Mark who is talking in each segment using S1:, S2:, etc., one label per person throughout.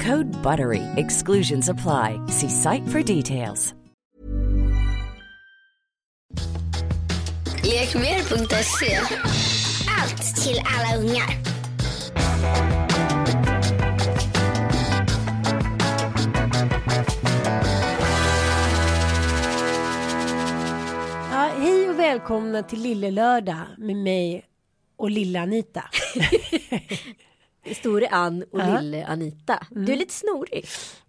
S1: Code BUTTERY. Exclusions apply. See site for details.
S2: Lekmer.se Allt till alla ungar.
S3: Ja, hej och välkomna till Lille Lördag med mig och lilla Anita.
S4: Store Ann och
S3: Ja.
S4: lille Anita. Du är lite snorig.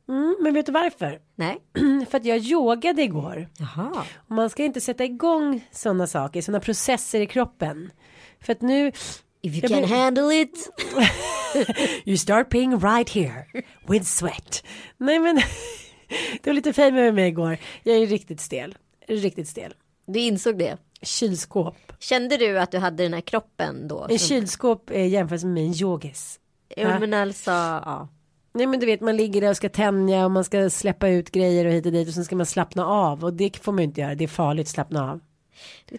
S3: Mm, men vet du varför?
S4: Nej.
S3: För att jag yogade igår.
S4: Jaha.
S3: Och man ska inte sätta igång sådana saker, sådana processer i kroppen. För att nu...
S4: If you can
S3: blir-
S4: handle it.
S3: You start paying right here with sweat. Nej men det var lite fejl med mig igår. Jag är riktigt stel. Riktigt stel.
S4: Du insåg det.
S3: Kylskåp.
S4: Kände du att du hade den här kroppen då?
S3: En
S4: som-
S3: kylskåp eh, jämförs med en yogis.
S4: Jo men alltså, ja.
S3: Nej men du vet man ligger där och ska tänja och man ska släppa ut grejer och hit och dit och sen ska man slappna av och det får man ju inte göra. Det är farligt att slappna av.
S4: Du,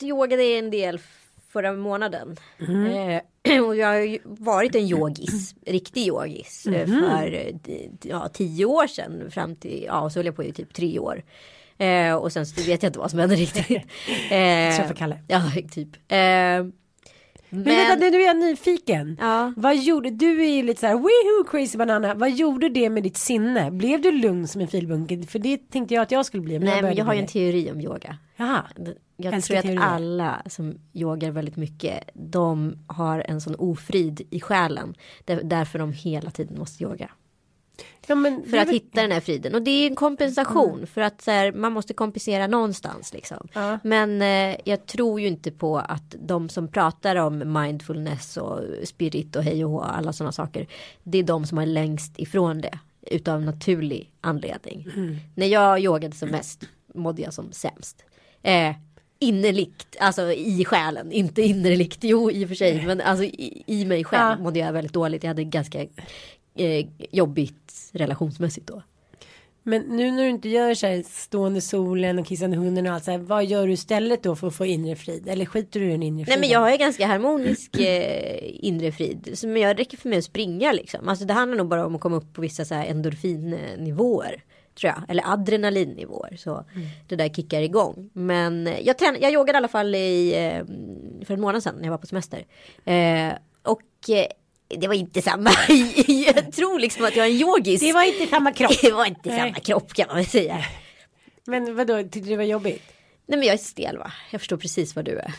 S4: jag yogade en del förra månaden.
S3: Mm.
S4: Eh, och jag har ju varit en yogis, riktig yogis.
S3: Mhm.
S4: För eh, ja, tio år sedan fram till, ja så höll jag på i typ tre år. Eh, och sen så vet jag inte vad som hände riktigt. Eh,
S3: Träffa Kalle.
S4: Ja, typ. Eh,
S3: Men, vänta nu, är jag nyfiken.
S4: Ja.
S3: Vad gjorde, du är ju lite så här woohoo crazy banana. Vad gjorde det med ditt sinne? Blev du lugn som en filbunke? För det tänkte jag att jag skulle bli. Men
S4: Nej men
S3: började
S4: jag har ju en teori om yoga.
S3: Jaha.
S4: Jag
S3: Älskar
S4: tror att
S3: teorier.
S4: alla som yogar väldigt mycket, de har en sån ofrid i själen. Där, därför de hela tiden måste yoga.
S3: Ja,
S4: För att
S3: väl-
S4: hitta den här friden. Och det är en kompensation. För att så här, man måste kompensera någonstans. Liksom.
S3: Ja.
S4: Men eh, jag tror ju inte på att de som pratar om mindfulness och spirit och hej och hå, alla sådana saker. Det är de som är längst ifrån det. Utav naturlig anledning. När jag yogade som mest mådde jag som sämst. Eh, innerligt, alltså i själen, inte innerligt, jo i och för sig, men alltså i, i mig själv
S3: Ja.
S4: mådde jag väldigt dåligt. Jag hade ganska eh, jobbigt relationsmässigt då.
S3: Men nu när du inte gör så här stående solen och kissande hunden och allt så här. Vad gör du istället då för att få inre frid? Eller skiter du i den inre
S4: Nej
S3: friden?
S4: men jag har ju ganska harmonisk eh, inre frid. Så, men jag räcker för mig att springa liksom. Alltså det handlar nog bara om att komma upp på vissa så här endorfinnivåer. Tror jag. Eller adrenalinnivåer. Så det där kickar igång. Men jag, trän- jag yogade i alla fall i, eh, för en månad sedan när jag var på semester. Eh, och eh, det var inte samma. jag tror liksom att jag är en yogis.
S3: Det var inte samma kropp.
S4: det var inte
S3: Nej.
S4: samma kropp kan man väl säga.
S3: Men vadå, tyckte du det var jobbigt?
S4: Nej men jag är stel va. Jag förstår precis vad du är.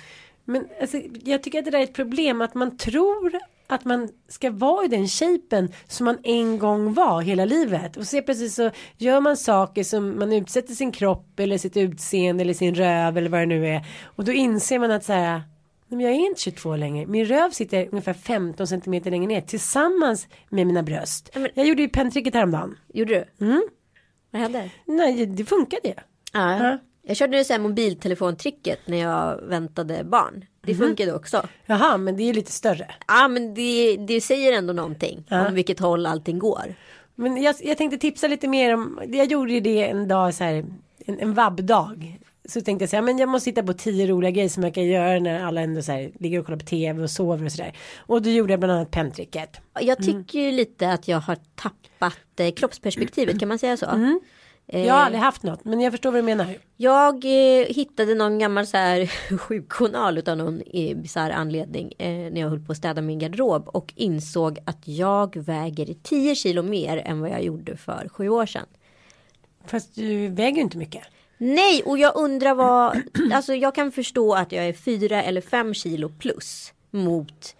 S3: Men alltså, jag tycker att det där är ett problem att man tror att man ska vara i den shapen som man en gång var hela livet. Och så precis så gör man saker som man utsätter sin kropp eller sitt utseende eller sin röv eller vad det nu är. Och då inser man att så här, "Nej, men jag är inte 22 längre. Min röv sitter ungefär 15 centimeter längre ner tillsammans med mina bröst.
S4: men-
S3: Jag gjorde ju pentricket häromdagen.
S4: Gjorde du?
S3: Mm.
S4: Vad hände?
S3: Nej, det funkade ju.
S4: Ja.
S3: Ja.
S4: Jag körde så här mobiltelefontricket när jag väntade barn. Det
S3: Mhm.
S4: funkade också.
S3: Jaha, men det är ju lite större.
S4: Ja men det, det säger ändå någonting
S3: Ja.
S4: om vilket håll allting går.
S3: Men jag, jag tänkte tipsa lite mer om, jag gjorde det en dag så här, en, en vabbdag. Så tänkte jag säga, men jag måste hitta på tio roliga grejer som jag kan göra när alla ändå så här, ligger och kollar på tv och sover och sådär. Och då gjorde jag bland annat pentricket.
S4: Jag tycker ju lite att jag har tappat eh, kroppsperspektivet kan man säga så.
S3: Mm.
S4: Eh,
S3: Jag har aldrig haft något men jag förstår vad du menar.
S4: Jag eh, hittade någon gammal så här sjukjournal utav någon eh, bisarr anledning eh, när jag höll på att städa min garderob och insåg att jag väger 10 kilo mer än vad jag gjorde för sju år sedan.
S3: Fast du väger ju inte mycket.
S4: Nej, och jag undrar vad, alltså jag kan förstå att jag är fyra eller fem kilo plus mot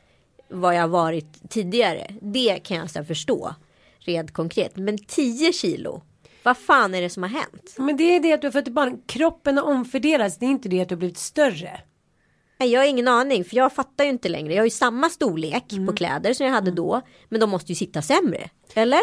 S4: vad jag varit tidigare. Det kan jag förstå rent konkret. Men 10 kilo, vad fan är det som har hänt?
S3: Men det är det att du har fått ett barn. Kroppen har omfördelats. Det är inte det att du har blivit större.
S4: Nej, Jag har ingen aning för jag fattar ju inte längre. Jag har ju samma storlek på kläder som jag hade då. Men de måste ju sitta sämre. Eller?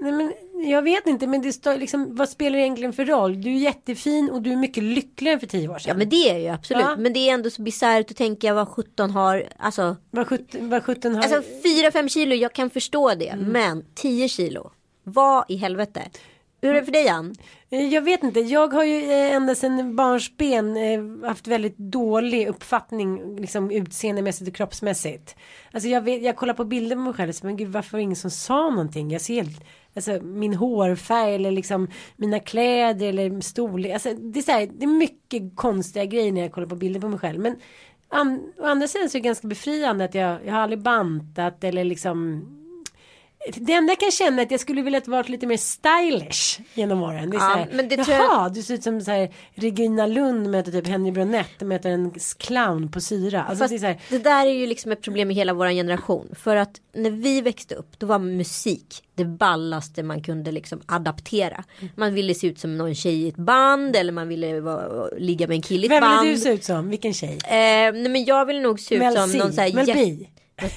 S3: Nej, men jag vet inte men det står liksom vad spelar det egentligen för roll? Du är jättefin och du är mycket lyckligare än för tio år sedan.
S4: Ja men det är ju absolut.
S3: Ja.
S4: Men det är ändå så bisarrt att tänka vad 17 har. Alltså,
S3: Vad 17, vad 17 har...
S4: alltså 4-5 kilo jag kan förstå det. Men 10 kilo. Vad i helvete? Hur är det för dig Ann?
S3: Eh, Jag vet inte, jag har ju eh, ända sedan barnsben eh, haft väldigt dålig uppfattning liksom utseendemässigt och kroppsmässigt. Alltså jag, vet, jag kollar på bilder på mig själv och men gud varför var det ingen som sa någonting? Jag ser helt, alltså min hårfärg eller liksom mina kläder eller storlek. Alltså det är så här, det är mycket konstiga grejer när jag kollar på bilder på mig själv. Men an, å andra sidan så är det ganska befriande att jag, jag har aldrig bantat eller liksom det enda jag kan känna är att jag skulle vilja vara lite mer stylish genom åren. Det är
S4: Ja,
S3: här,
S4: men det
S3: Jaha,
S4: jag-
S3: du ser ut som så här, Regina Lund möter typ Henry Bronett möter en clown på syra. Alltså, det här,
S4: det där är ju liksom ett problem i hela vår generation. För att när vi växte upp då var musik det ballaste man kunde liksom adaptera. Man ville se ut som någon tjej i ett band eller man ville vara, ligga med en kille i ett
S3: vem
S4: band.
S3: vill du se ut som? Vilken tjej?
S4: Eh, nej men jag vill nog se ut
S3: Mel
S4: som
S3: C?
S4: någon så här
S3: Mel
S4: jätte-?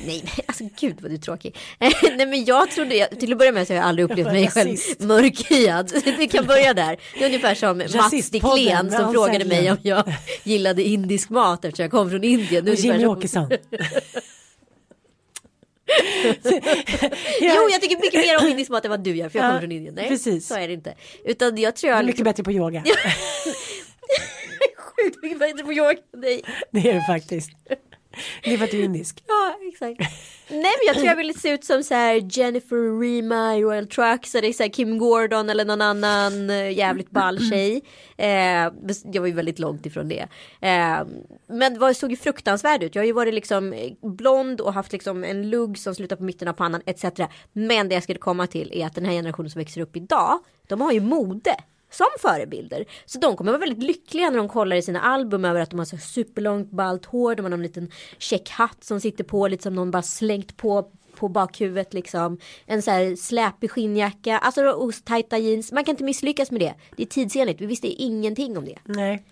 S4: Nej men alltså gud vad du är tråkig. nej men jag trodde, jag, till att börja med så har jag aldrig upplevt mig själv mörkhyad. Vi kan börja där. Det är ungefär som Mats Diklén som frågade mig om jag gillade indisk mat eftersom jag kom från Indien.
S3: Och
S4: som-
S3: Åkesson.
S4: Jo, jag tycker mycket mer om indisk mat än vad du gör för jag
S3: Ja,
S4: kommer från Indien. Nej,
S3: precis.
S4: så är det inte. Utan jag tror
S3: Du
S4: jag
S3: är mycket bättre på yoga.
S4: sjukt mycket bättre på yoga än dig.
S3: Det är du faktiskt. Det är för att du är indisk.
S4: Ja, exakt. Nej, men jag tror jag ville se ut som så här Jennifer Rima i Royal Trucks eller så här Kim Gordon eller någon annan eh, jävligt ball tjej. Eh, jag var ju väldigt långt ifrån det. Eh, men det såg ju fruktansvärd ut. Jag har ju varit liksom eh, blond och haft liksom en lugg som slutar på mitten av pannan etc. Men det jag skulle komma till är att den här generationen som växer upp idag, de har ju mode som förebilder. Så de kommer vara väldigt lyckliga när de kollar i sina album över att de har så superlångt ballt hår, de har någon liten check hatt som sitter på lite som någon bara slängt på på bakhuvudet liksom. En så här släpig skinnjacka, alltså tajta jeans. Man kan inte misslyckas med det. Det är tidsenligt, vi visste ingenting om det.
S3: Nej.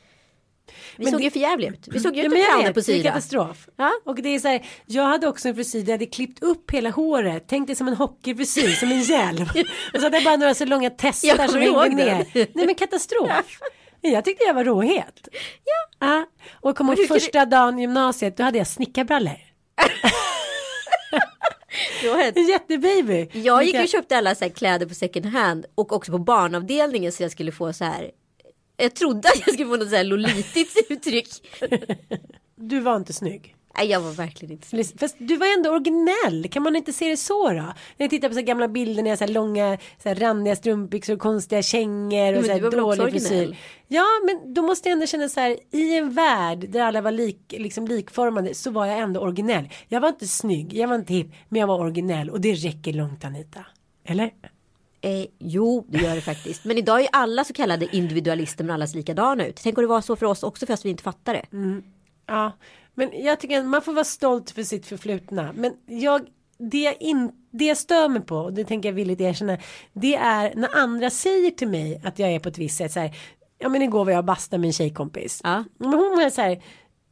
S4: Vi
S3: Men
S4: såg
S3: det-
S4: ju för jävligt ut. Vi såg ju
S3: Ja,
S4: ut
S3: men
S4: som
S3: jag
S4: på
S3: det är
S4: syra.
S3: katastrof.
S4: Ja.
S3: Och det är så här, jag hade också en frisyr där jag hade klippt upp hela håret. Tänk dig som en hockeyfrisyr, som en hjälm. och så hade jag bara några så långa
S4: Jag
S3: testar som
S4: kommer
S3: hängde ner. Nej men katastrof. Jag tyckte jag var råhet. Ja. ja. Och kom
S4: Men
S3: ihåg första dagen i gymnasiet, då hade jag snickarbrallor.
S4: Jag
S3: En jättebaby.
S4: Jag gick och köpte alla så kläder på second hand och också på barnavdelningen så jag skulle få så här. Jag trodde att jag skulle få något så här lolitigt uttryck.
S3: Du var inte snygg.
S4: Nej jag var verkligen inte snygg.
S3: Fast du var ändå originell, kan man inte se det så då? När jag tittar på så gamla bilder när jag har långa, så här randiga strumpbyxor och konstiga kängor och
S4: Men
S3: så här dålig frisyr.
S4: originell?
S3: Ja, men då måste jag ändå känna så här, i en värld där alla var lik, liksom likformade så var jag ändå originell. Jag var inte snygg, jag var inte hipp, men jag var originell och det räcker långt Anita. Eller?
S4: Eh, jo, det gör det faktiskt. Men idag är alla så kallade individualister men alla ser likadana ut. Tänk om det var så för oss också fast vi inte fattar det.
S3: Ja, men jag tycker att man får vara stolt för sitt förflutna. Men jag, det jag, in, det jag stör mig på, och det tänker jag villigt erkänna, det är när andra säger till mig att jag är på ett visst sätt så här. Ja men igår var jag och bastade med en tjejkompis.
S4: Ja.
S3: Men hon var så här.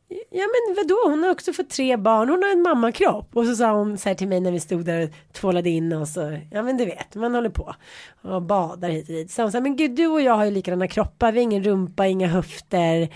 S3: Ja men vadå, hon har också fått tre barn, hon har en mammakropp. Och så sa hon så här till mig när vi stod där och tvålade in oss. Och, ja men du vet, man håller på och badar hit och dit. Så hon sa, men gud du och jag har ju likadana kroppar, vi har ingen rumpa, inga höfter.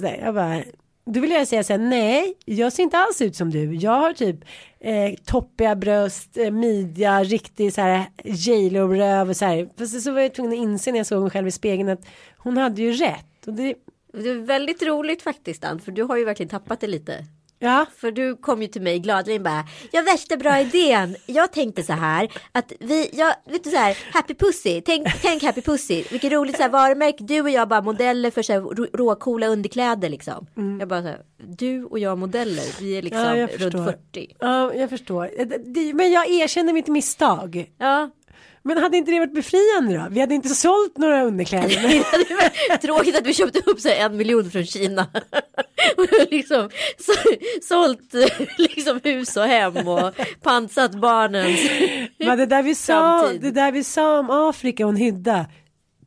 S3: Så här, jag bara, då vill jag säga så här, nej, jag ser inte alls ut som du. Jag har typ eh, toppiga bröst, eh, midja, riktig så här j röv och så här. Fast så var jag tvungen att inse när jag såg mig själv i spegeln att hon hade ju rätt. Och det,
S4: det är väldigt roligt faktiskt Ann, för du har ju verkligen tappat det lite.
S3: Ja.
S4: För du kom ju till mig gladeligen bara, jag värsta bra idén. Jag tänkte så här, att vi, jag, vet du så här, Happy Pussy, tänk, tänk Happy Pussy, vilket roligt så här varumärke, du och jag bara modeller för så här rå- råcoola underkläder liksom. Jag bara så här, du och jag modeller, vi är liksom
S3: Mm. Ja,
S4: runt
S3: förstår.
S4: 40.
S3: Ja, jag förstår. Men jag erkänner mitt misstag.
S4: Ja,
S3: Men hade inte det varit befriande då? Vi hade inte sålt några underkläder.
S4: tråkigt att vi köpte upp så en miljon från Kina. Och liksom så, sålt liksom hus och hem och pansat barnens.
S3: Men det där vi sa,
S4: Framtid.
S3: det där vi sa om Afrika och en hydda.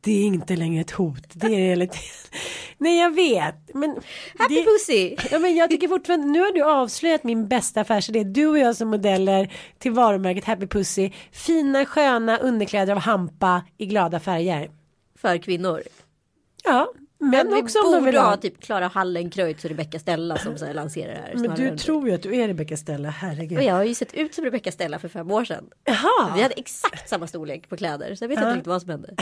S3: Det är inte längre ett hot. Det är realitet. Nej jag vet. Men
S4: Happy
S3: det,
S4: Pussy!
S3: ja, men jag tycker fortfarande, nu har du avslöjat min bästa affärsidé. Du och jag som modeller till varumärket Happy Pussy. Fina sköna underkläder av hampa i glada färger.
S4: För kvinnor.
S3: Ja, men
S4: Men vi
S3: också om de vill
S4: borde
S3: ha.
S4: typ Klara Hallenkreutz och Rebecca Stella som så lanserar det här.
S3: Men du tror ju att du är Rebecca Stella, herregud.
S4: Och jag har ju sett ut som Rebecca Stella för fem år sedan.
S3: Jaha.
S4: Vi hade exakt samma storlek på kläder. Så jag vet inte riktigt vad som hände.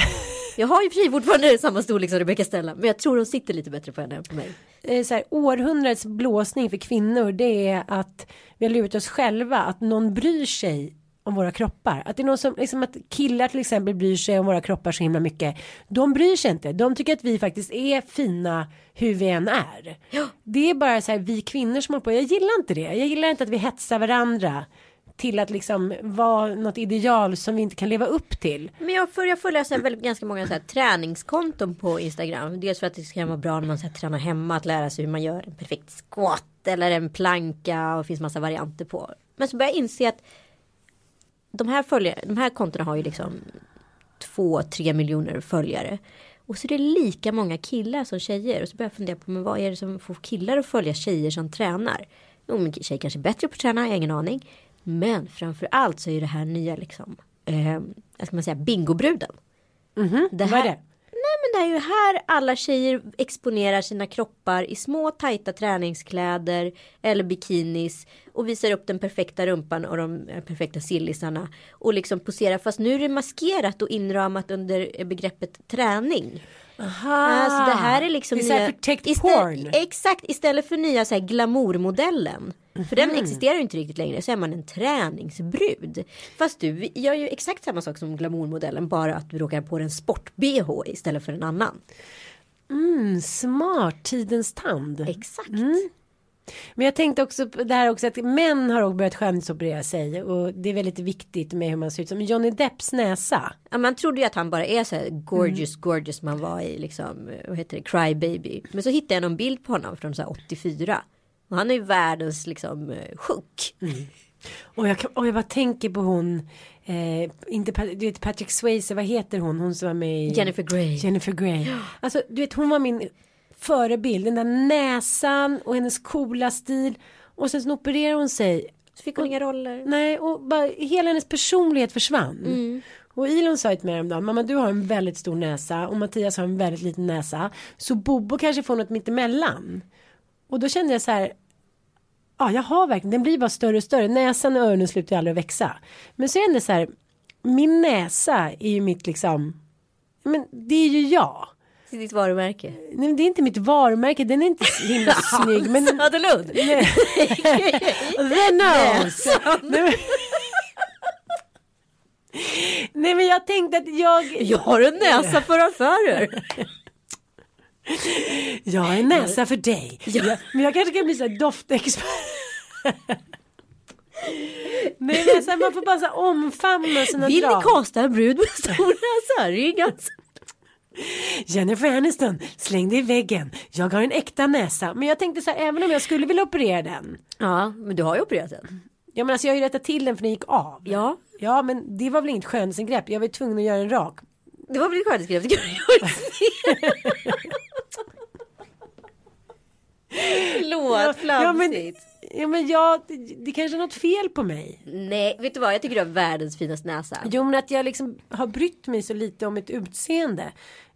S4: Jag har ju för fortfarande samma storlek som Rebecca Stella. Men jag tror de sitter lite bättre på henne än på mig.
S3: eh, så här, århundradets blåsning för kvinnor det är att vi har lurat oss själva att någon bryr sig om våra kroppar. Att det är någon som, liksom att killar till exempel bryr sig om våra kroppar så himla mycket. De bryr sig inte. De tycker att vi faktiskt är fina hur vi än är. Det är bara så här vi kvinnor som håller på. Jag gillar inte det. Jag gillar inte att vi hetsar varandra till att liksom vara något ideal som vi inte kan leva upp till.
S4: Men jag följer, jag följer så väldigt, ganska många så här träningskonton på Instagram. Dels för att det ska vara bra när man så här, tränar hemma. Att lära sig hur man gör en perfekt squat. Eller en planka. Och det finns massa varianter på. Men så börjar jag inse att de här, följare, de här kontona har ju liksom två, tre miljoner följare. Och så är det lika många killar som tjejer. Och så börjar jag fundera på men vad är det som får killar att följa tjejer som tränar? Jo men tjejer kanske är bättre på att träna, jag har ingen aning. Men framför allt så är det här nya liksom, eh, ska man säga, bingobruden. det
S3: Mhm. Vad är det?
S4: Är ju här alla tjejer exponerar sina kroppar i små tajta träningskläder eller bikinis och visar upp den perfekta rumpan och de eh, perfekta sillisarna och liksom poserar fast nu är det maskerat och inramat under eh, begreppet träning.
S3: Aha.
S4: Alltså det här är liksom
S3: det är
S4: istä-
S3: porn.
S4: Exakt, istället för nya så här glamourmodellen. För den existerar ju inte riktigt längre. Så är man en träningsbrud. Fast du gör ju exakt samma sak som glamourmodellen. Bara att du råkar på en sport-bh istället för en annan.
S3: Mm, smart, tidens tand.
S4: Exakt.
S3: Men jag tänkte också på det här också att män har också börjat skönhetsoperera sig och det är väldigt viktigt med hur man ser ut som Johnny Depps näsa.
S4: Ja, man trodde ju att han bara är så här gorgeous, gorgeous man var i liksom, eh, vad heter det, Cry Baby. Men så hittade jag någon bild på honom från så här 84. Och han är ju världens liksom eh, chock.
S3: Och jag, kan- och jag bara tänker på hon, eh, inte, du vet Patrick Swayze, vad heter hon, hon som var med i
S4: Jennifer Grey.
S3: Jennifer Grey. Alltså du vet hon var min förebild, den där näsan och hennes coola stil. Och sen så opererar hon sig.
S4: Så fick hon inga roller.
S3: Nej, och bara hela hennes personlighet försvann.
S4: Mm.
S3: Och Elon sa ju till mig häromdagen, mamma du har en väldigt stor näsa och Mattias har en väldigt liten näsa. Så Bobo kanske får något mittemellan. Och då kände jag så här, ja jag har verkligen, den blir bara större och större. Näsan och öronen slutar ju aldrig att växa. Men så är det så här, min näsa är ju mitt liksom, men det är ju jag.
S4: Till ditt varumärke.
S3: Nej, men det är inte mitt varumärke, den är inte så himla snygg. Men...
S4: Söderlund.
S3: The nose. Nej, men... Nej men jag tänkte att jag,
S4: Jag har en näsa för affärer.
S3: Jag en näsa för dig. Jag, men jag kanske kan bli så här doftexpert. Nej men så här, man får bara så omfamna sina
S4: Vill ni
S3: drag.
S4: kasta en brud med stor näsa? Ring alltså.
S3: Jennifer Aniston, släng dig i väggen. Jag har en äkta näsa. Men jag tänkte så här, även om jag skulle vilja operera den.
S4: Ja, men du har ju opererat den.
S3: Ja men alltså jag har ju rättat till den för den gick av.
S4: Ja.
S3: Ja men det var väl inget skönhetsingrepp. Jag var ju tvungen att göra en rak.
S4: Det var väl ett skönhetsgrepp. Det kunde du göra Förlåt,
S3: ja, men, ja men jag, det, det kanske är något fel på mig.
S4: Nej, vet du vad? Jag tycker du har världens finaste näsa.
S3: Jo men att jag liksom har brytt mig så lite om mitt utseende.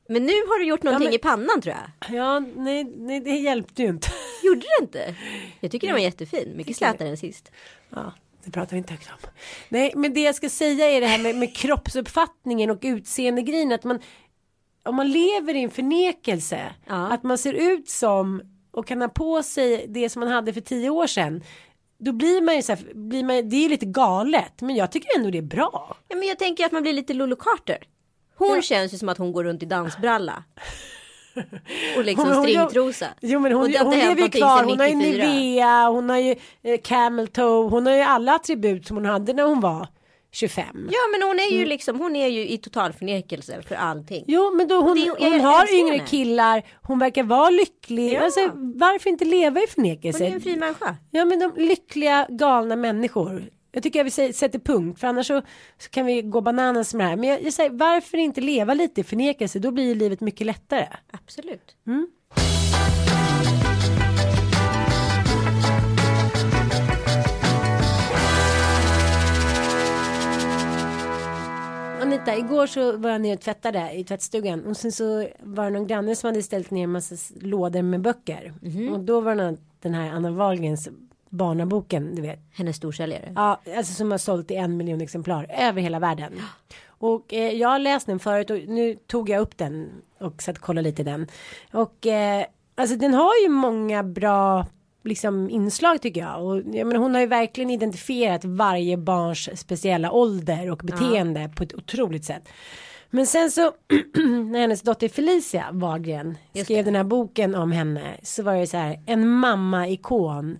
S4: Men nu har du gjort någonting
S3: men-
S4: i pannan tror jag.
S3: Ja, nej, nej det hjälpte ju inte.
S4: Gjorde det inte? Jag tycker den var jättefin. Mycket slätare än sist.
S3: Ja, det pratar vi inte högt om. Nej, men det jag ska säga är det här med, med kroppsuppfattningen och utseendegrejen. Att man, om man lever i en förnekelse.
S4: Ja.
S3: Att man ser ut som och kan ha på sig det som man hade för tio år sedan. Då blir man ju så här, blir man, det är ju lite galet men jag tycker ändå det är bra.
S4: Ja, men jag tänker att man blir lite Lulu Carter. Hon känns ju som att hon går runt i dansbralla. Och liksom
S3: Hon- hon-
S4: stringtrosa.
S3: Jo men hon,
S4: Och det har
S3: hon
S4: hänt
S3: lever ju kvar, hon har ju
S4: 94.
S3: Nivea, hon har ju eh, Camel Toe, hon har ju alla attribut som hon hade när hon var 25.
S4: Ja men hon är
S3: Mm.
S4: ju liksom, hon är ju i total förnekelse för allting.
S3: Jo men då hon,
S4: Det är
S3: hon
S4: älskar
S3: har yngre
S4: henne.
S3: killar, hon verkar vara lycklig.
S4: Ja.
S3: Alltså, varför inte leva i
S4: Hon
S3: förnekelse?
S4: är ju en fri människa.
S3: Ja men de lyckliga galna människor. Jag tycker jag säga, sätter punkt för annars så, så kan vi gå bananas med det här. Men jag, jag säger varför inte leva lite i förnekelse då blir livet mycket lättare.
S4: Absolut.
S3: Anita, igår så var jag nere och tvättade i tvättstugan och sen så var det någon granne som hade ställt ner en massa lådor med böcker. Och då var det den här Anna Wahlgrens barnaboken, du vet.
S4: Hennes storsäljare.
S3: Ja, alltså som har sålt i en miljon exemplar över hela världen. Och eh, jag har läst den förut och nu tog jag upp den och satt och kollade lite i den. Och eh, alltså den har ju många bra liksom inslag tycker jag. Och jag menar, hon har ju verkligen identifierat varje barns speciella ålder och beteende på ett otroligt sätt. Men sen så när hennes dotter Felicia Wahlgren skrev den här boken om henne så var det så här en mamma-ikon.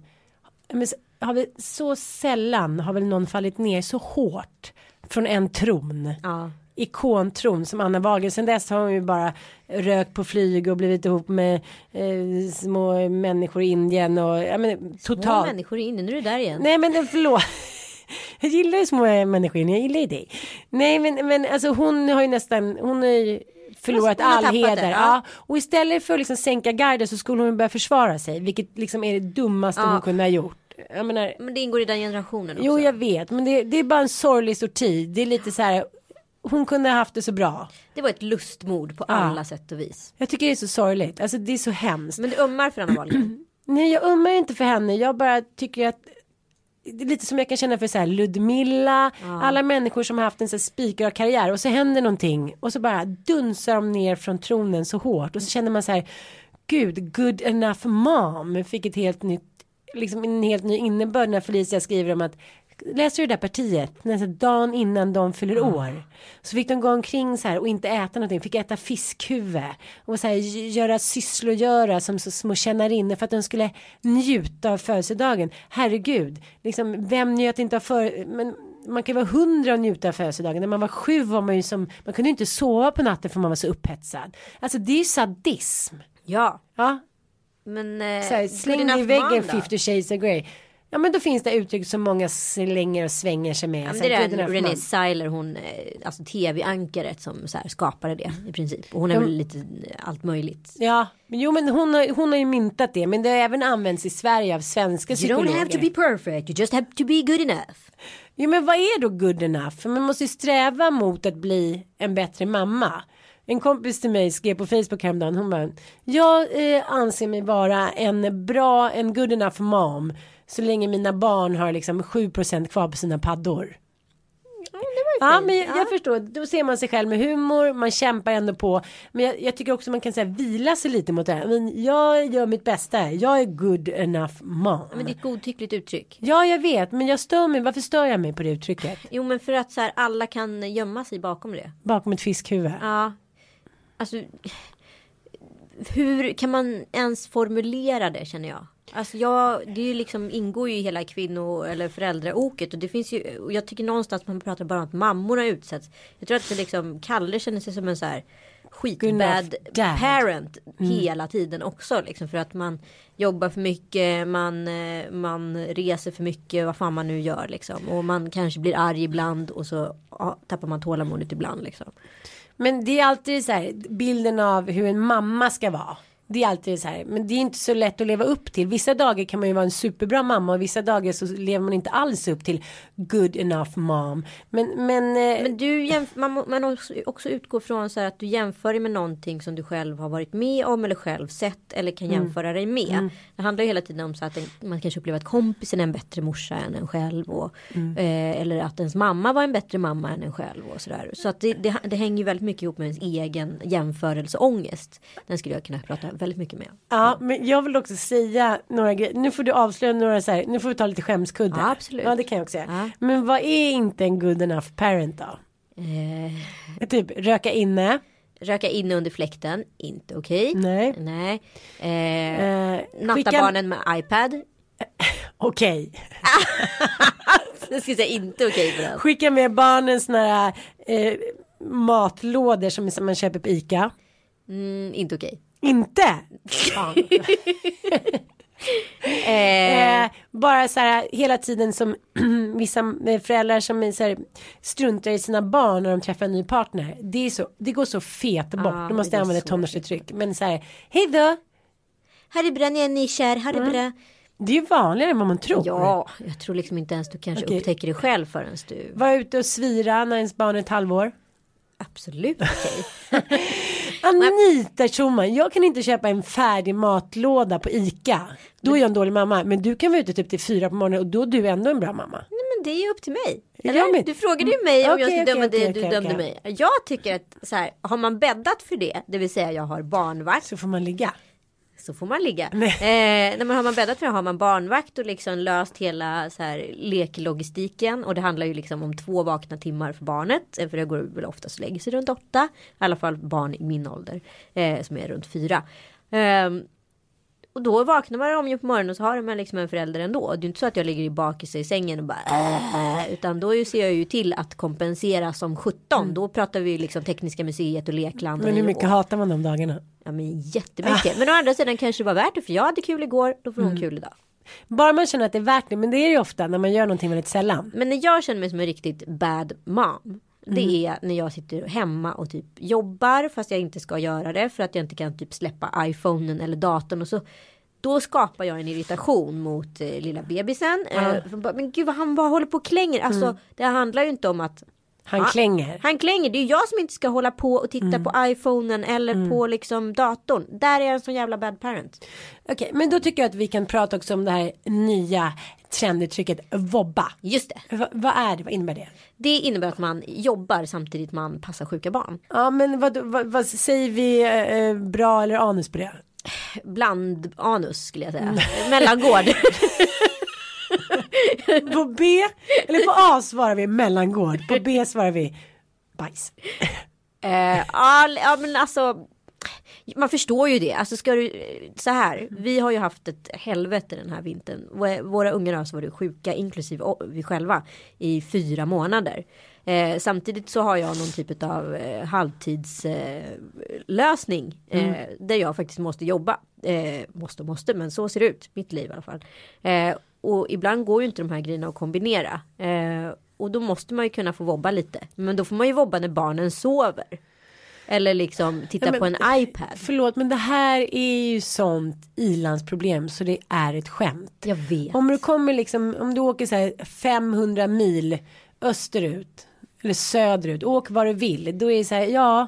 S3: Har vi så sällan har väl någon fallit ner så hårt från en tron.
S4: Ja.
S3: Ikontron som Anna Wahlgren. Sen dess har hon ju bara rökt på flyg och blivit ihop med eh, små människor i Indien och ja men
S4: Små
S3: totalt.
S4: människor är inne, nu är du där igen.
S3: Nej men förlåt. Jag gillar ju små människor, jag gillar ju dig. Nej men, men alltså hon har ju nästan, hon har ju förlorat all heder.
S4: det,
S3: ja.
S4: ja.
S3: Och istället för att liksom sänka garden så skulle hon börja försvara sig. Vilket liksom är det dummaste
S4: Ja.
S3: hon kunde ha gjort. Menar,
S4: Men det ingår i den generationen också.
S3: jo jag vet men det, det är bara en sorglig sorti. Det är lite så här, hon kunde ha haft det så bra.
S4: Det var ett lustmord på alla sätt och vis.
S3: Jag tycker det är så sorgligt, alltså det är så hemskt.
S4: Men du ömmar för Anna Wahlgren.
S3: Nej jag ömmar inte för henne, jag bara tycker att det är lite som jag kan känna för så här Ludmilla, alla människor som har haft en så spikrak karriär och så händer någonting och så bara dunsar de ner från tronen så hårt och så känner man så här gud, good enough mom fick ett helt nytt, liksom en helt ny innebörd när Felicia skriver om att Läser du det där partiet? Nästan dagen innan de fyller år. Så fick de gå omkring så här och inte äta någonting. Fick äta fiskhuvud. Och så här göra sysslogöra som så små tjänarinnor för att de skulle njuta av födelsedagen. Herregud. Liksom, vem njöt inte av för... Men man kan vara hundra och njuta av födelsedagen. När man var sju var man ju som... Man kunde ju inte sova på natten för man var så upphetsad. Alltså det är ju sadism.
S4: Ja,
S3: Ja,
S4: men... Eh,
S3: så här, släng i väggen
S4: man då?
S3: 50 shades of Grey. Ja men då finns det uttryck som många slänger och svänger sig med.
S4: Ja, det är den Renée. Seiler, hon, eh, alltså tv-ankaret som så här skapade det i princip. Och hon är väl lite eh, allt möjligt.
S3: Ja, men jo men hon har, hon har ju myntat det. Men det har även använts i Sverige av svenska
S4: You
S3: psykologer.
S4: don't have to be perfect, you just have to be good enough.
S3: Jo men vad är då good enough? För man måste ju sträva mot att bli en bättre mamma. En kompis till mig skrev på Facebook häromdagen. Hon bara. Jag eh, anser mig vara en bra, en good enough mom. Så länge mina barn har liksom 7% kvar på sina paddor. Ja men jag, jag förstår, då ser man sig själv med humor, man kämpar ändå på. Men jag, jag tycker också man kan säga vila sig lite mot det här. Men jag gör mitt bästa, jag är good enough mom.
S4: Men det är ett godtyckligt uttryck.
S3: Ja jag vet, men jag stör mig, varför stör jag mig på det uttrycket?
S4: Jo men för att så här, alla kan gömma sig bakom det.
S3: Bakom ett fiskhuvud.
S4: Ja. Alltså. Hur kan man ens formulera det känner jag? Alltså jag, det är ju liksom, ingår ju i hela kvinno eller föräldraoket och det finns ju, och jag tycker någonstans man pratar bara om att mammorna utsätts. Jag tror att det liksom, Kalle känner sig som en så här skitbad parent hela tiden också liksom för att man jobbar för mycket, man, eh, man reser för mycket, vad fan man nu gör liksom. Och man kanske blir arg ibland och så ja, tappar man tålamodet ibland liksom.
S3: Men det är alltid så här bilden av hur en mamma ska vara. Det är alltid så här, men det är inte så lätt att leva upp till. Vissa dagar kan man ju vara en superbra mamma och vissa dagar så lever man inte alls upp till good enough mom. Men, men, eh,
S4: Men du jämf- man, man också, också utgår från så här att du jämför dig med någonting som du själv har varit med om eller själv sett eller kan
S3: Mm.
S4: jämföra dig med. Det handlar ju hela tiden om så att en, man kanske upplever att kompisen är en bättre morsa än en själv. Och,
S3: Mm.
S4: eh, eller att ens mamma var en bättre mamma än en själv. Och sådär. Så att det, det, det hänger ju väldigt mycket ihop med ens egen jämförelseångest. Den skulle jag kunna prata väldigt mycket med.
S3: Ja, men jag vill också säga några grejer. Nu får du avslöja några så här. Nu får vi ta lite skämskudde.
S4: Ja, absolut.
S3: Ja, det kan jag också säga.
S4: Ja.
S3: Men vad är inte en good enough parent då?
S4: Eh,
S3: Typ röka inne.
S4: röka inne under fläkten, inte okej.
S3: Nej.
S4: Nej. Eh,
S3: Eh,
S4: natta
S3: skicka-
S4: barnen med iPad.
S3: Okej.
S4: Jag skulle säga inte okej på den.
S3: Skicka med barnen såna här eh, matlådor som som man köper på Ica.
S4: Mm, inte okej.
S3: Inte.
S4: Eh,
S3: Eh, bara så här hela tiden som vissa eh, föräldrar som är så här, struntar i sina barn när de träffar en ny partner. Det, är så, det går så fet bort.
S4: Ja,
S3: du måste
S4: är
S3: använda tonårsuttryck. Men så här, hej då.
S4: Har det bra när jag är nykär? Har det bra?
S3: Det är ju vanligare än vad man tror.
S4: Ja, jag tror liksom inte ens du kanske
S3: Okej.
S4: upptäcker det själv förrän du.
S3: Var ute och svira när ens barn är ett halvår.
S4: Absolut okej.
S3: Anita Schumann, jag kan inte köpa en färdig matlåda på ICA. Då är jag en dålig mamma. Men du kan vara ute typ till fyra på morgonen och då är du ändå en bra mamma.
S4: Nej, men det är ju upp till mig. Eller? Du frågade ju mig om
S3: Okej,
S4: jag skulle
S3: okej,
S4: döma
S3: okej,
S4: det du dömde mig. Jag tycker att så här, har man bäddat för det, det vill säga jag har barnvakt,
S3: Så får man ligga.
S4: Så får man ligga.
S3: Nej.
S4: Eh, när man har man bäddat för det har man barnvakt och liksom löst hela så här, leklogistiken. Och det handlar ju liksom om två vakna timmar för barnet. eh, För det går väl oftast och lägger sig runt åtta. I alla fall barn i min ålder. Eh, som är runt fyra. Ehm, och då vaknar man om ju på morgonen och så har man liksom en förälder ändå. Det är inte så att jag ligger i bakis i sängen och bara äh, Utan då ser jag ju till att kompensera som 17. Då pratar vi ju liksom Tekniska museet och Lekland.
S3: Men hur mycket hatar man de dagarna?
S4: Ja men jättemycket. Men å andra sidan kanske det var värt det för jag hade kul igår. Då får hon
S3: Mm.
S4: kul idag.
S3: Bara man känner att det är värt det. Men det är ju ofta när man gör någonting väldigt sällan.
S4: Men när jag känner mig som en riktigt bad mom. Det
S3: Mm.
S4: är när jag sitter hemma och typ jobbar fast jag inte ska göra det för att jag inte kan typ släppa iPhonen eller datorn och så då skapar jag en irritation mot eh, lilla bebisen. Eh, för bara, men gud vad han bara håller på och klänger. Alltså det handlar ju inte om att
S3: Mm. Han
S4: Ja,
S3: klänger.
S4: Han klänger. Det är jag som inte ska hålla på och titta
S3: Mm.
S4: på iPhonen eller på liksom datorn. Där är jag en sån jävla bad parent.
S3: Okej, men då tycker jag att vi kan prata också om det här nya trenduttrycket vobba.
S4: Just det.
S3: Va, vad är det? Vad innebär det?
S4: Det innebär att man jobbar samtidigt man passar sjuka barn.
S3: Ja, men vad, vad, vad säger vi eh, bra eller anus på det?
S4: Bland anus skulle jag säga. Mellangård.
S3: På B eller på A svarar vi mellangård. På B svarar vi bajs.
S4: Eh, ja, men alltså. Man förstår ju det. Alltså ska du så här. Vi har ju haft ett helvete den här vintern. Våra- ungar har alltså varit sjuka inklusive vi själva i fyra månader. Eh, samtidigt så har jag någon typ av eh, halvtidslösning. Eh, eh, där jag faktiskt måste jobba. Eh, måste och måste men så ser det ut. Mitt liv i alla fall. Eh, och ibland går ju inte de här grejerna att kombinera. Eh, och då måste man ju kunna få vobba lite. Men då får man ju vobba när barnen sover. Eller liksom titta
S3: Ja, men-
S4: på en iPad.
S3: Förlåt men det här är ju sånt ilandsproblem så det är ett skämt.
S4: Jag vet.
S3: Om du kommer liksom, om du åker så här 500 mil österut eller söderut, åk var du vill. Då är det så här, ja,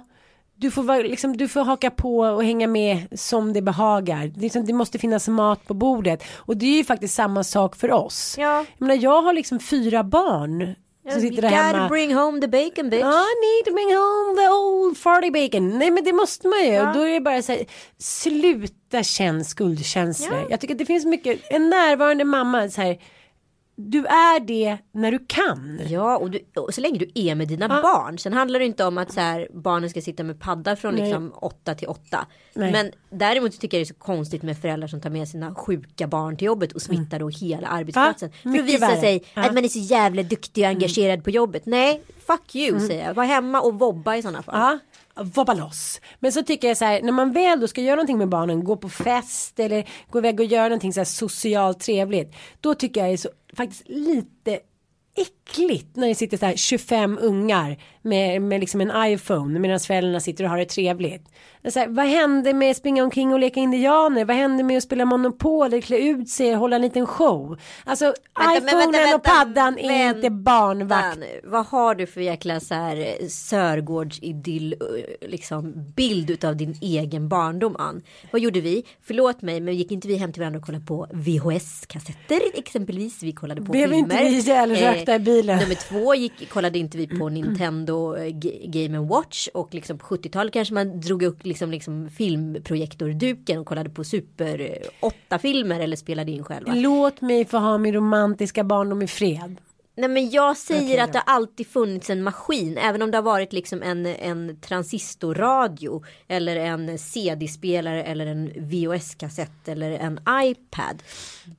S3: du får, vara, liksom, du får haka på och hänga med som det behagar. Det, liksom, det måste finnas mat på bordet. Och det är ju faktiskt samma sak för oss.
S4: Ja.
S3: Jag menar, jag har liksom fyra barn. Som sitter
S4: you
S3: där
S4: gotta
S3: hemma.
S4: bring home the bacon bitch.
S3: I need to bring home the old farty bacon. Nej men det måste man ju.
S4: Ja.
S3: Och då är det bara så här, sluta känn skuldkänslor.
S4: Ja.
S3: Jag tycker att det finns mycket, en närvarande mamma så här. Du är det när du kan.
S4: Ja och, du, och så länge du är med dina
S3: Ja.
S4: barn. Sen handlar det inte om att så här, barnen ska sitta med paddar från
S3: Nej.
S4: liksom 8 till 8.
S3: Nej.
S4: Men däremot tycker jag det är så konstigt med föräldrar som tar med sina sjuka barn till jobbet och smittar då hela arbetsplatsen. För att visa
S3: värre.
S4: sig.
S3: Mm.
S4: att man är så jävla duktig och engagerad på jobbet. Nej, fuck you säger jag. Var hemma och vobba i sådana fall.
S3: Vobba loss. Men så tycker jag så här, när man väl då ska göra någonting med barnen, gå på fest eller gå iväg och göra någonting så här socialt trevligt. Då tycker jag det är så, faktiskt lite äckligt när det sitter så här 25 ungar med, med liksom en iPhone medan föräldrarna sitter och har det trevligt. Det här, vad hände med att springa omkring och leka indianer? Vad hände med att spela Monopol eller klä ut sig och hålla en liten show? Alltså
S4: Vänta,
S3: iPhonen
S4: vänta,
S3: och
S4: vänta,
S3: paddan är
S4: vänta
S3: inte barnvakt.
S4: Vad har du för jäkla så här eh, Sörgårdsidyll eh, liksom bild utav din egen barndom Ann? Vad gjorde vi? Förlåt mig men gick inte vi hem till varandra och kollade på VHS-kassetter exempelvis? Vi kollade på
S3: Blev
S4: filmer.
S3: inte vi ihjälrökta rökta i bilen.
S4: Nummer två gick, kollade inte vi på Nintendo eh, Game Watch och liksom på 70-talet kanske man drog upp liksom, liksom filmprojektorduken och kollade på super 8 filmer eller spelade in själva.
S3: Låt mig få ha min romantiska barndom i fred.
S4: Nej men jag säger
S3: Okej
S4: att det har alltid funnits en maskin. Även om det har varit liksom en, en transistorradio. Eller en CD-spelare eller en VHS-kassett eller en iPad.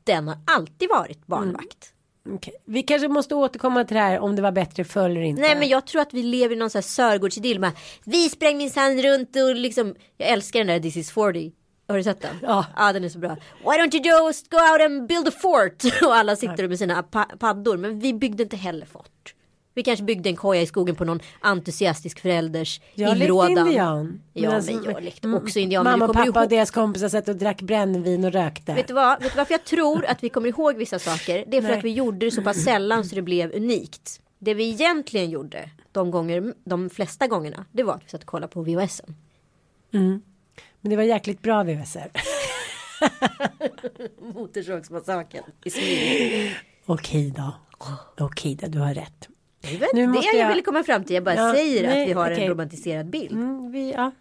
S4: Den har alltid varit barnvakt.
S3: Okej. Vi kanske måste återkomma till det här om det var bättre förr eller inte.
S4: Nej men jag tror att vi lever i någon sån här Sörgårdsidyll. med, Vi sprang minsann runt och liksom. Jag älskar den där This is 40. Har du sett den?
S3: Ja.
S4: Ja den är så bra. Why don't you just go out and build a fort? Och alla sitter med sina pa- paddor. Men vi byggde inte heller fort. Vi kanske byggde en koja i skogen på någon entusiastisk förälders
S3: jag lekte
S4: inrådan.
S3: indian.
S4: Ja
S3: alltså,
S4: men jag lekte
S3: mm,
S4: också indian.
S3: Mamma och pappa
S4: ihåg,
S3: och deras kompisar satt och drack brännvin och rökte.
S4: vet, du vad? vet du varför jag tror att vi kommer ihåg vissa saker? Det är för
S3: Nej.
S4: att vi gjorde det så pass sällan så det blev unikt. Det vi egentligen gjorde de, gånger, de flesta gångerna det var att vi satt och kollade på VHSen.
S3: Men det var jäkligt bra VHSer.
S4: Motorsågsmassakern i smyg.
S3: Okej då. Okej då, du har rätt.
S4: Det väl
S3: Nu
S4: det jag...
S3: jag-
S4: ville komma fram till. Jag bara
S3: Ja,
S4: säger
S3: nej,
S4: att vi har
S3: okej.
S4: en romantiserad bild.
S3: Mm, vi, ja.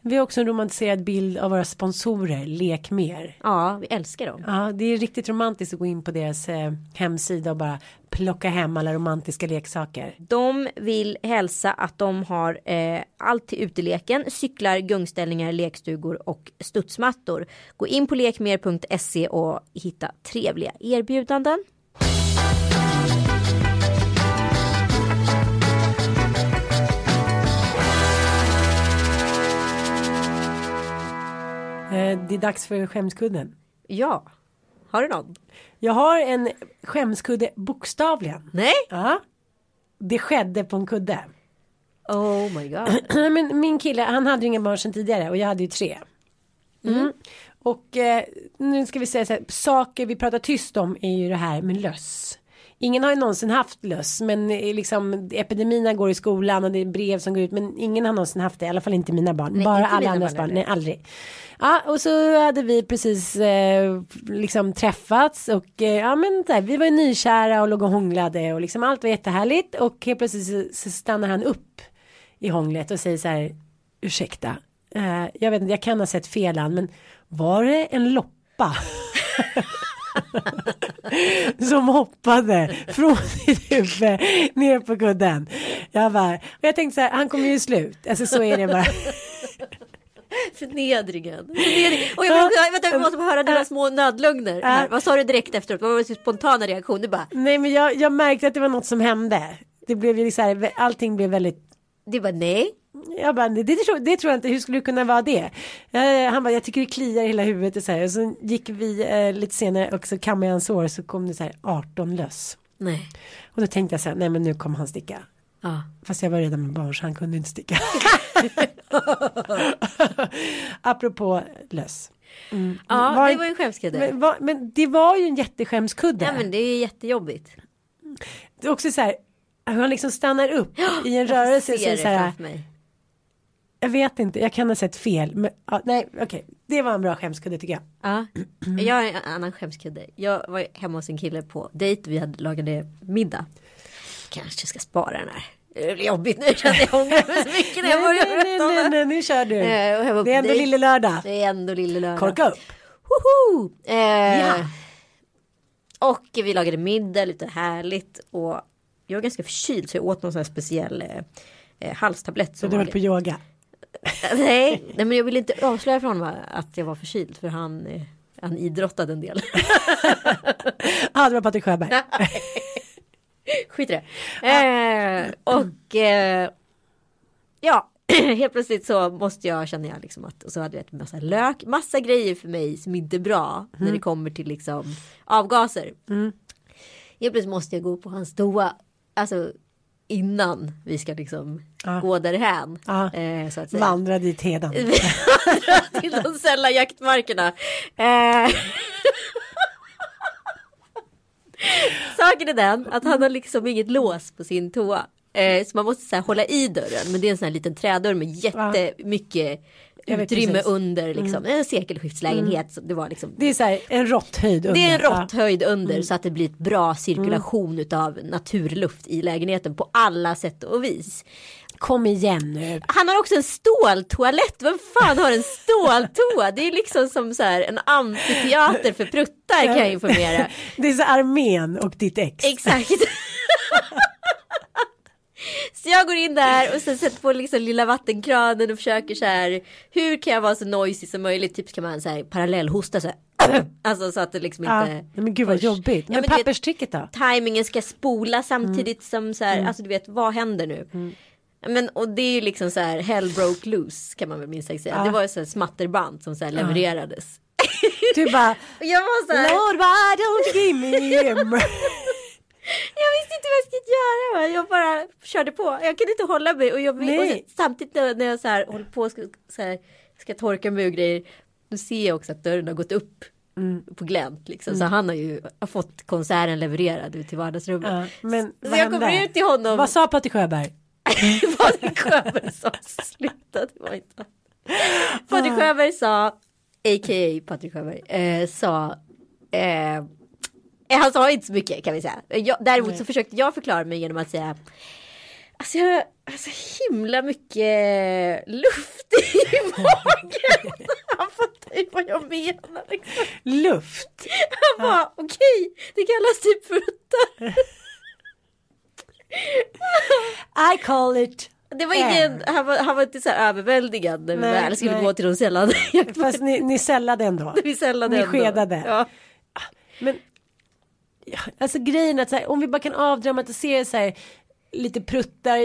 S3: vi har också en romantiserad bild av våra sponsorer, Lek mer.
S4: Ja, vi älskar dem.
S3: Ja, det är riktigt romantiskt att gå in på deras eh, hemsida och bara plocka hem alla romantiska leksaker.
S4: De vill hälsa att de har eh, allt till uteleken, cyklar, gungställningar, lekstugor och studsmattor. Gå in på lekmer.se och hitta trevliga erbjudanden.
S3: Det är dags för skämskudden.
S4: Ja, har du någon?
S3: Jag har en skämskudde bokstavligen.
S4: Nej?
S3: Ja. Det skedde på en kudde.
S4: Oh my god.
S3: Men min kille, han hade ju inga barn sedan tidigare och jag hade ju tre. Mm. Och eh, nu ska vi säga så här, saker vi pratar tyst om är ju det här med löss. Ingen har ju någonsin haft löss men eh, liksom epidemierna går i skolan och det är brev som går ut men ingen har någonsin haft det i alla fall inte mina barn.
S4: Nej,
S3: Bara alla andras
S4: barn
S3: barn, nej aldrig. Ja och så hade vi precis eh, liksom träffats och eh, ja men där, vi var ju nykära och låg och hånglade och liksom allt var jättehärligt och helt plötsligt så, stannar han upp i hånglet och säger så här ursäkta eh, jag vet inte jag kan ha sett fel men var det en loppa som hoppade från sitt huvud ner på kudden jag bara och jag tänkte så här han kommer ju slut alltså så är det bara
S4: Förnedringen. Förnedring. Och jag, vill, vänta, vi måste få höra dina små nödlögner. Här. Vad sa du direkt efteråt? Vad var din spontana reaktion? Du bara,
S3: nej men jag, jag märkte att det var något som hände det blev ju så här allting blev väldigt
S4: du bara nej.
S3: Jag bara, det, det, tror, det tror jag inte, hur skulle det kunna vara det? Eh, han bara, jag tycker det kliar i hela huvudet och så här. Och så gick vi eh, lite senare och så kammade jag hans hår så kom det så här 18 löss.
S4: Nej.
S3: Och då tänkte jag så här, nej men nu kommer han sticka.
S4: Ja.
S3: Fast jag var redan med barn så han kunde inte sticka. Apropå löss.
S4: Ja,
S3: Var-
S4: det var ju en skämskudde.
S3: Men, vad- men det var ju en jätteskämskudde.
S4: Ja, men det är jättejobbigt.
S3: Det är också så här, han liksom stannar upp i en
S4: Jag
S3: rörelse. och
S4: ser det
S3: så här,
S4: framför mig.
S3: Jag vet inte, jag kan ha sett fel. Men, ja, nej, okej. Det var en bra skämskudde tycker jag.
S4: Ja. Jag har en annan skämskudde. Jag var hemma hos en kille på dejt. Vi hade lagade middag. Kanske ska spara den här. Det blir jobbigt nu känner jag ångrar mig så mycket när jag börjar berätta om
S3: nej,
S4: det.
S3: nej, nu kör du.
S4: Eh,
S3: Det är ändå lille lördag.
S4: Det är ändå lille lördag.
S3: Korka upp.
S4: Woho! Eh,
S3: Ja.
S4: Och vi lagade middag, lite härligt. Och jag var ganska förkyld så jag åt någon sån här speciell eh, eh, halstablett.
S3: Så du höll på yoga.
S4: nej, nej, men jag ville inte avslöja för honom att jag var förkyld. För han, eh, han idrottade en del.
S3: Ja, det var Patrik Sjöberg.
S4: Skit i det. Eh, och eh, ja, helt plötsligt så måste jag känna jag liksom att och så hade jag ett massa lök, massa grejer för mig som inte är bra när det kommer till liksom avgaser. Helt plötsligt måste jag gå på hans toa, alltså innan vi ska liksom
S3: Ja.
S4: gå därhän.
S3: Ja.
S4: Eh, så att säga.
S3: Vandra dit hedan.
S4: till de sälla jaktmarkerna. Eh. Saken är den att han har liksom inget lås på sin toa. Eh, så man måste så här, hålla i dörren. Men det är en sån här liten trädörr med jättemycket
S3: vet
S4: utrymme.
S3: Mm.
S4: under liksom. En sekelskiftslägenhet. Så det var liksom.
S3: Det är så här en råtthöjd under.
S4: Det är en.
S3: Mm.
S4: råtthöjd under så att det blir ett bra cirkulation utav naturluft i lägenheten på alla sätt och vis.
S3: Kom igen nu.
S4: Han har också en ståltoalett. Vem fan har en ståltoa? Det är liksom som så här en amfiteater för pruttar kan jag informera.
S3: Det är så armén och ditt ex.
S4: Exakt. Så jag går in där och sen sätter på liksom lilla vattenkranen och försöker så här. Hur kan jag vara så noisy som möjligt? Typ ska man så här parallellhosta så här. Alltså så att det liksom
S3: Ja,
S4: inte.
S3: men gud vad jobbigt.
S4: Ja,
S3: Men,
S4: men du vet-
S3: papperstricket då?
S4: Timingen ska spola samtidigt som så här. Alltså du vet vad händer nu? Men och det är ju liksom så här hell broke loose kan man väl minst sagt säga.
S3: Ja.
S4: Det var ju så här smatterband som så här levererades.
S3: Du bara,
S4: jag var så här.
S3: Lord why don't you give me?
S4: Jag visste inte vad jag skulle göra. Va? Jag bara körde på. Jag kunde inte hålla mig. Och, jag, och så, samtidigt när jag så här, håller på och ska, så här, ska torka mig och grejer. Då ser jag också att dörren har gått upp på glänt. Liksom. Så han har ju har fått konserten levererad ut till vardagsrummet.
S3: Ja, men
S4: så jag kommer
S3: hände?
S4: ut till honom.
S3: Vad sa Patrik Sjöberg?
S4: Patrik Sjöberg sa sluta. Det var inte. Patrik Sjöberg sa, a.k.a. Patrik Sjöberg, eh, sa eh, han sa inte så mycket kan vi säga. Jag, däremot så försökte jag förklara mig genom att säga Alltså jag har så himla mycket luft i magen. Han fattar ju vad jag menar. Liksom.
S3: Luft.
S4: Han bara okej, det kallas typ frutta.
S3: I call it.
S4: Det var ingen, han var, han var inte så här överväldigande när vi
S3: Nej,
S4: väl skulle
S3: nej.
S4: gå till de sällade
S3: Fast ni, ni sällade ändå.
S4: Vi sällade
S3: Ni
S4: ändå.
S3: skedade.
S4: Ja.
S3: Men ja, alltså grejen är att så här, om vi bara kan avdramatisera så här lite pruttar.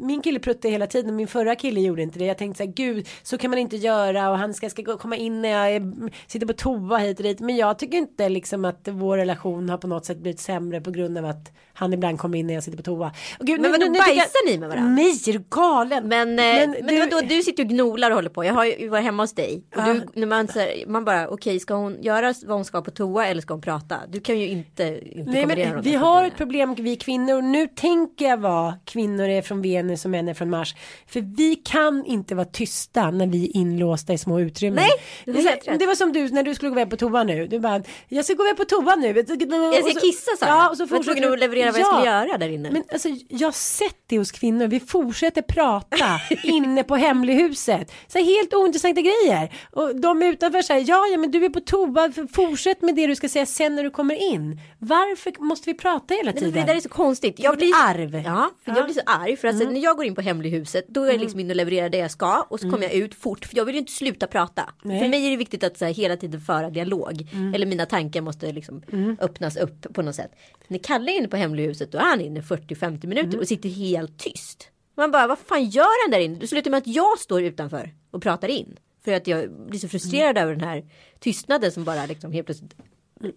S3: Min kille pruttade hela tiden. Min förra kille gjorde inte det. Jag tänkte så här, gud, så kan man inte göra och han ska, ska komma in när jag är, sitter på toa hit och dit. Men jag tycker inte liksom att vår relation har på något sätt blivit sämre på grund av att han ibland kommer in när jag sitter på toa. Och gud,
S4: Men vadå,
S3: tycker jag-
S4: bajsar ni med varandra?
S3: Nej, är du galen?
S4: Men, eh, men,
S3: du-
S4: vadå, du sitter och gnolar och håller på. Jag har ju varit hemma hos dig. Och du, när man, så här, man bara okej ska hon göra vad hon ska på toa eller ska hon prata? Du kan ju inte, inte
S3: Nej men vi har ett problem vi kvinnor. Nu tänker jag vad kvinnor är från Venus och män är från Mars. För vi kan inte vara tysta när vi är inlåsta i små utrymmen.
S4: Nej,
S3: det,
S4: helt rätt.
S3: det var som du när du skulle gå iväg på toa nu. Du bara, jag ska gå iväg på toa nu. Jag
S4: ska kissa sa.
S3: Ja, och så
S4: jag var tvungen att leverera vad jag
S3: Ja.
S4: skulle göra där inne.
S3: Men alltså jag har sett det hos kvinnor. Vi fortsätter prata inne på hemlighuset. Så helt ointressanta grejer. Och de utanför säger ja, ja, men du är på toa. Fortsätt med det du ska säga sen när du kommer in. Varför måste vi prata hela
S4: Nej,
S3: tiden?
S4: men det där är så konstigt. Jag
S3: Vårt
S4: blir
S3: arv.
S4: Ja, för
S3: Ja. Mm.
S4: jag blir så arg. För alltså, när jag går in på hemlighuset då är jag liksom inne och levererar det jag ska. Och så kommer jag ut fort. För jag vill ju inte sluta prata.
S3: Nej. Mm.
S4: För mig är det viktigt att så här, hela tiden föra dialog. Eller mina tankar måste liksom öppnas upp på något sätt. När Kalle är inne på hemlighuset då är han inne 40-50 minuter
S3: Mm.
S4: och sitter helt tyst. Man bara, vad fan gör han där inne? Det slutar med att jag står utanför och pratar in. För att jag blir så frustrerad
S3: Mm.
S4: över den här tystnaden som bara liksom helt plötsligt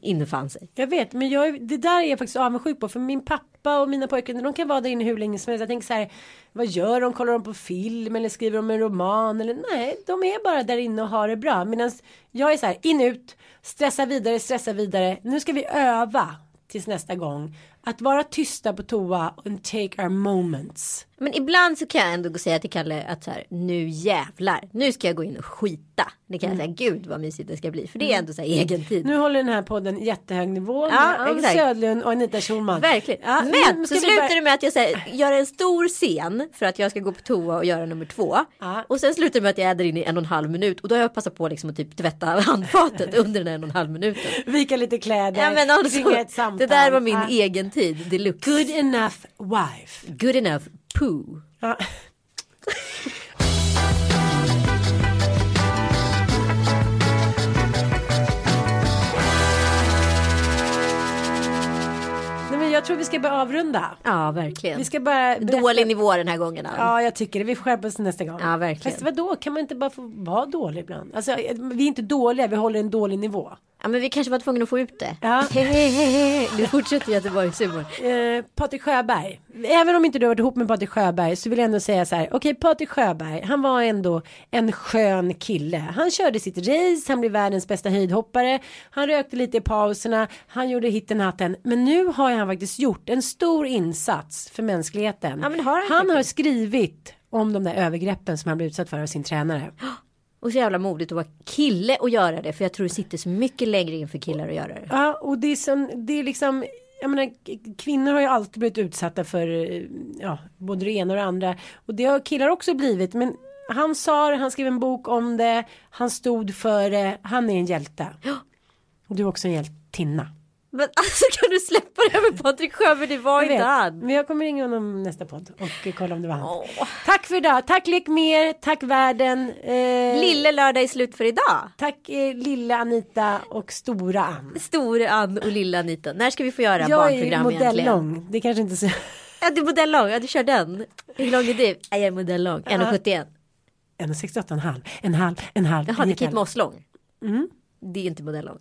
S4: infann sig.
S3: Jag vet, men jag, det där är jag faktiskt avundsjuk på. För min pappa och mina pojkar, de kan vara där inne hur länge som helst. Jag tänker så här, vad gör de? Kollar de på film eller skriver de en roman? Eller nej, de är bara där inne och har det bra. Medan jag är så här, in ut, stressa vidare, stressa vidare. Nu ska vi öva tills nästa gång. Att vara tysta på toa and take our moments.
S4: Men ibland så kan jag ändå säga till Kalle att så här, nu jävlar, nu ska jag gå in och skita. Det kan jag säga, gud vad mysigt det ska bli. För det är ändå så här egen tid.
S3: Nu håller den här podden jättehög nivå
S4: Ja,
S3: med. Södlund och Anita Schulman.
S4: Verkligen.
S3: Ja,
S4: Men så slutar det med att jag säger, gör en stor scen för att jag ska gå på toa och göra nummer två.
S3: Ja.
S4: Och sen slutar det med att jag är där inne i en och en halv minut. Och då har jag passat på liksom att typ tvätta handfatet under den en och en halv minuten.
S3: Vika lite kläder,
S4: Ja, men alltså, det där var min
S3: Ja.
S4: egen tid deluxe.
S3: Good enough wife.
S4: Good enough poo.
S3: Ja. Jag tror vi ska börja avrunda.
S4: Ja, verkligen.
S3: Vi ska bara berätta-
S4: Dålig nivå den här gången. Ann.
S3: Ja, jag tycker det. Vi skärper oss nästa gång.
S4: Ja, verkligen.
S3: Fast vadå, kan man inte bara få vara dålig ibland? Alltså, vi är inte dåliga, vi håller en dålig nivå.
S4: Ja men vi kanske var tvungna att få ut det.
S3: Ja.
S4: Nu fortsätter Göteborgshumor.
S3: Eh, Patrik Sjöberg. Även om inte du har varit ihop med Patrik Sjöberg så vill jag ändå säga så här. Okej, Patrik Sjöberg, han var ändå en skön kille. Han körde sitt race, han blev världens bästa höjdhoppare. Han rökte lite i pauserna, han gjorde hitten hatten. Men nu har han faktiskt gjort en stor insats för mänskligheten.
S4: Ja, har han
S3: han har skrivit om de där övergreppen som han blev utsatt för av sin tränare.
S4: Och så jävla modigt att vara kille och göra det. För jag tror det sitter så mycket längre in för killar att göra det.
S3: Ja, och det är, sån, det är liksom, jag menar, kvinnor har ju alltid blivit utsatta för, ja, både det ena och det andra. Och det har killar också blivit, men han sa det, han skrev en bok om det, han stod för det, han är en hjälte. Och du är också en hjältinna.
S4: Men alltså kan du släppa det med Patrik Sjöberg? Det var
S3: Jag
S4: inte
S3: vet,
S4: han.
S3: Men jag kommer ringa honom nästa podd och kolla om det var han.
S4: Åh.
S3: Tack för idag, tack Lek Mer, tack världen. Eh,
S4: Lille lördag är slut för idag.
S3: Tack eh, lilla Anita och stora Ann.
S4: Store Ann och lilla Anita. När ska vi få göra
S3: Jag är
S4: barnprogram egentligen?
S3: modellång, det kanske inte så...
S4: Ja du är modellång, ja du kör den. Hur lång är du? Ja, Jag är modellång, 1,71.
S3: 1,68 en halv, en halv, en halv.
S4: Jaha, det är
S3: halv.
S4: Moss lång. Det är inte modellång.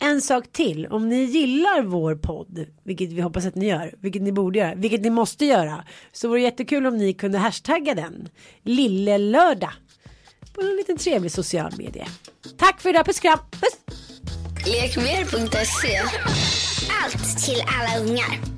S3: En sak till, om ni gillar vår podd, vilket vi hoppas att ni gör, vilket ni borde göra, vilket ni måste göra, så vore det jättekul om ni kunde hashtagga den, Lillelördag, på en liten trevlig social medie. Tack för idag, puss kram, puss!
S2: Lekmer.se Allt till alla ungar.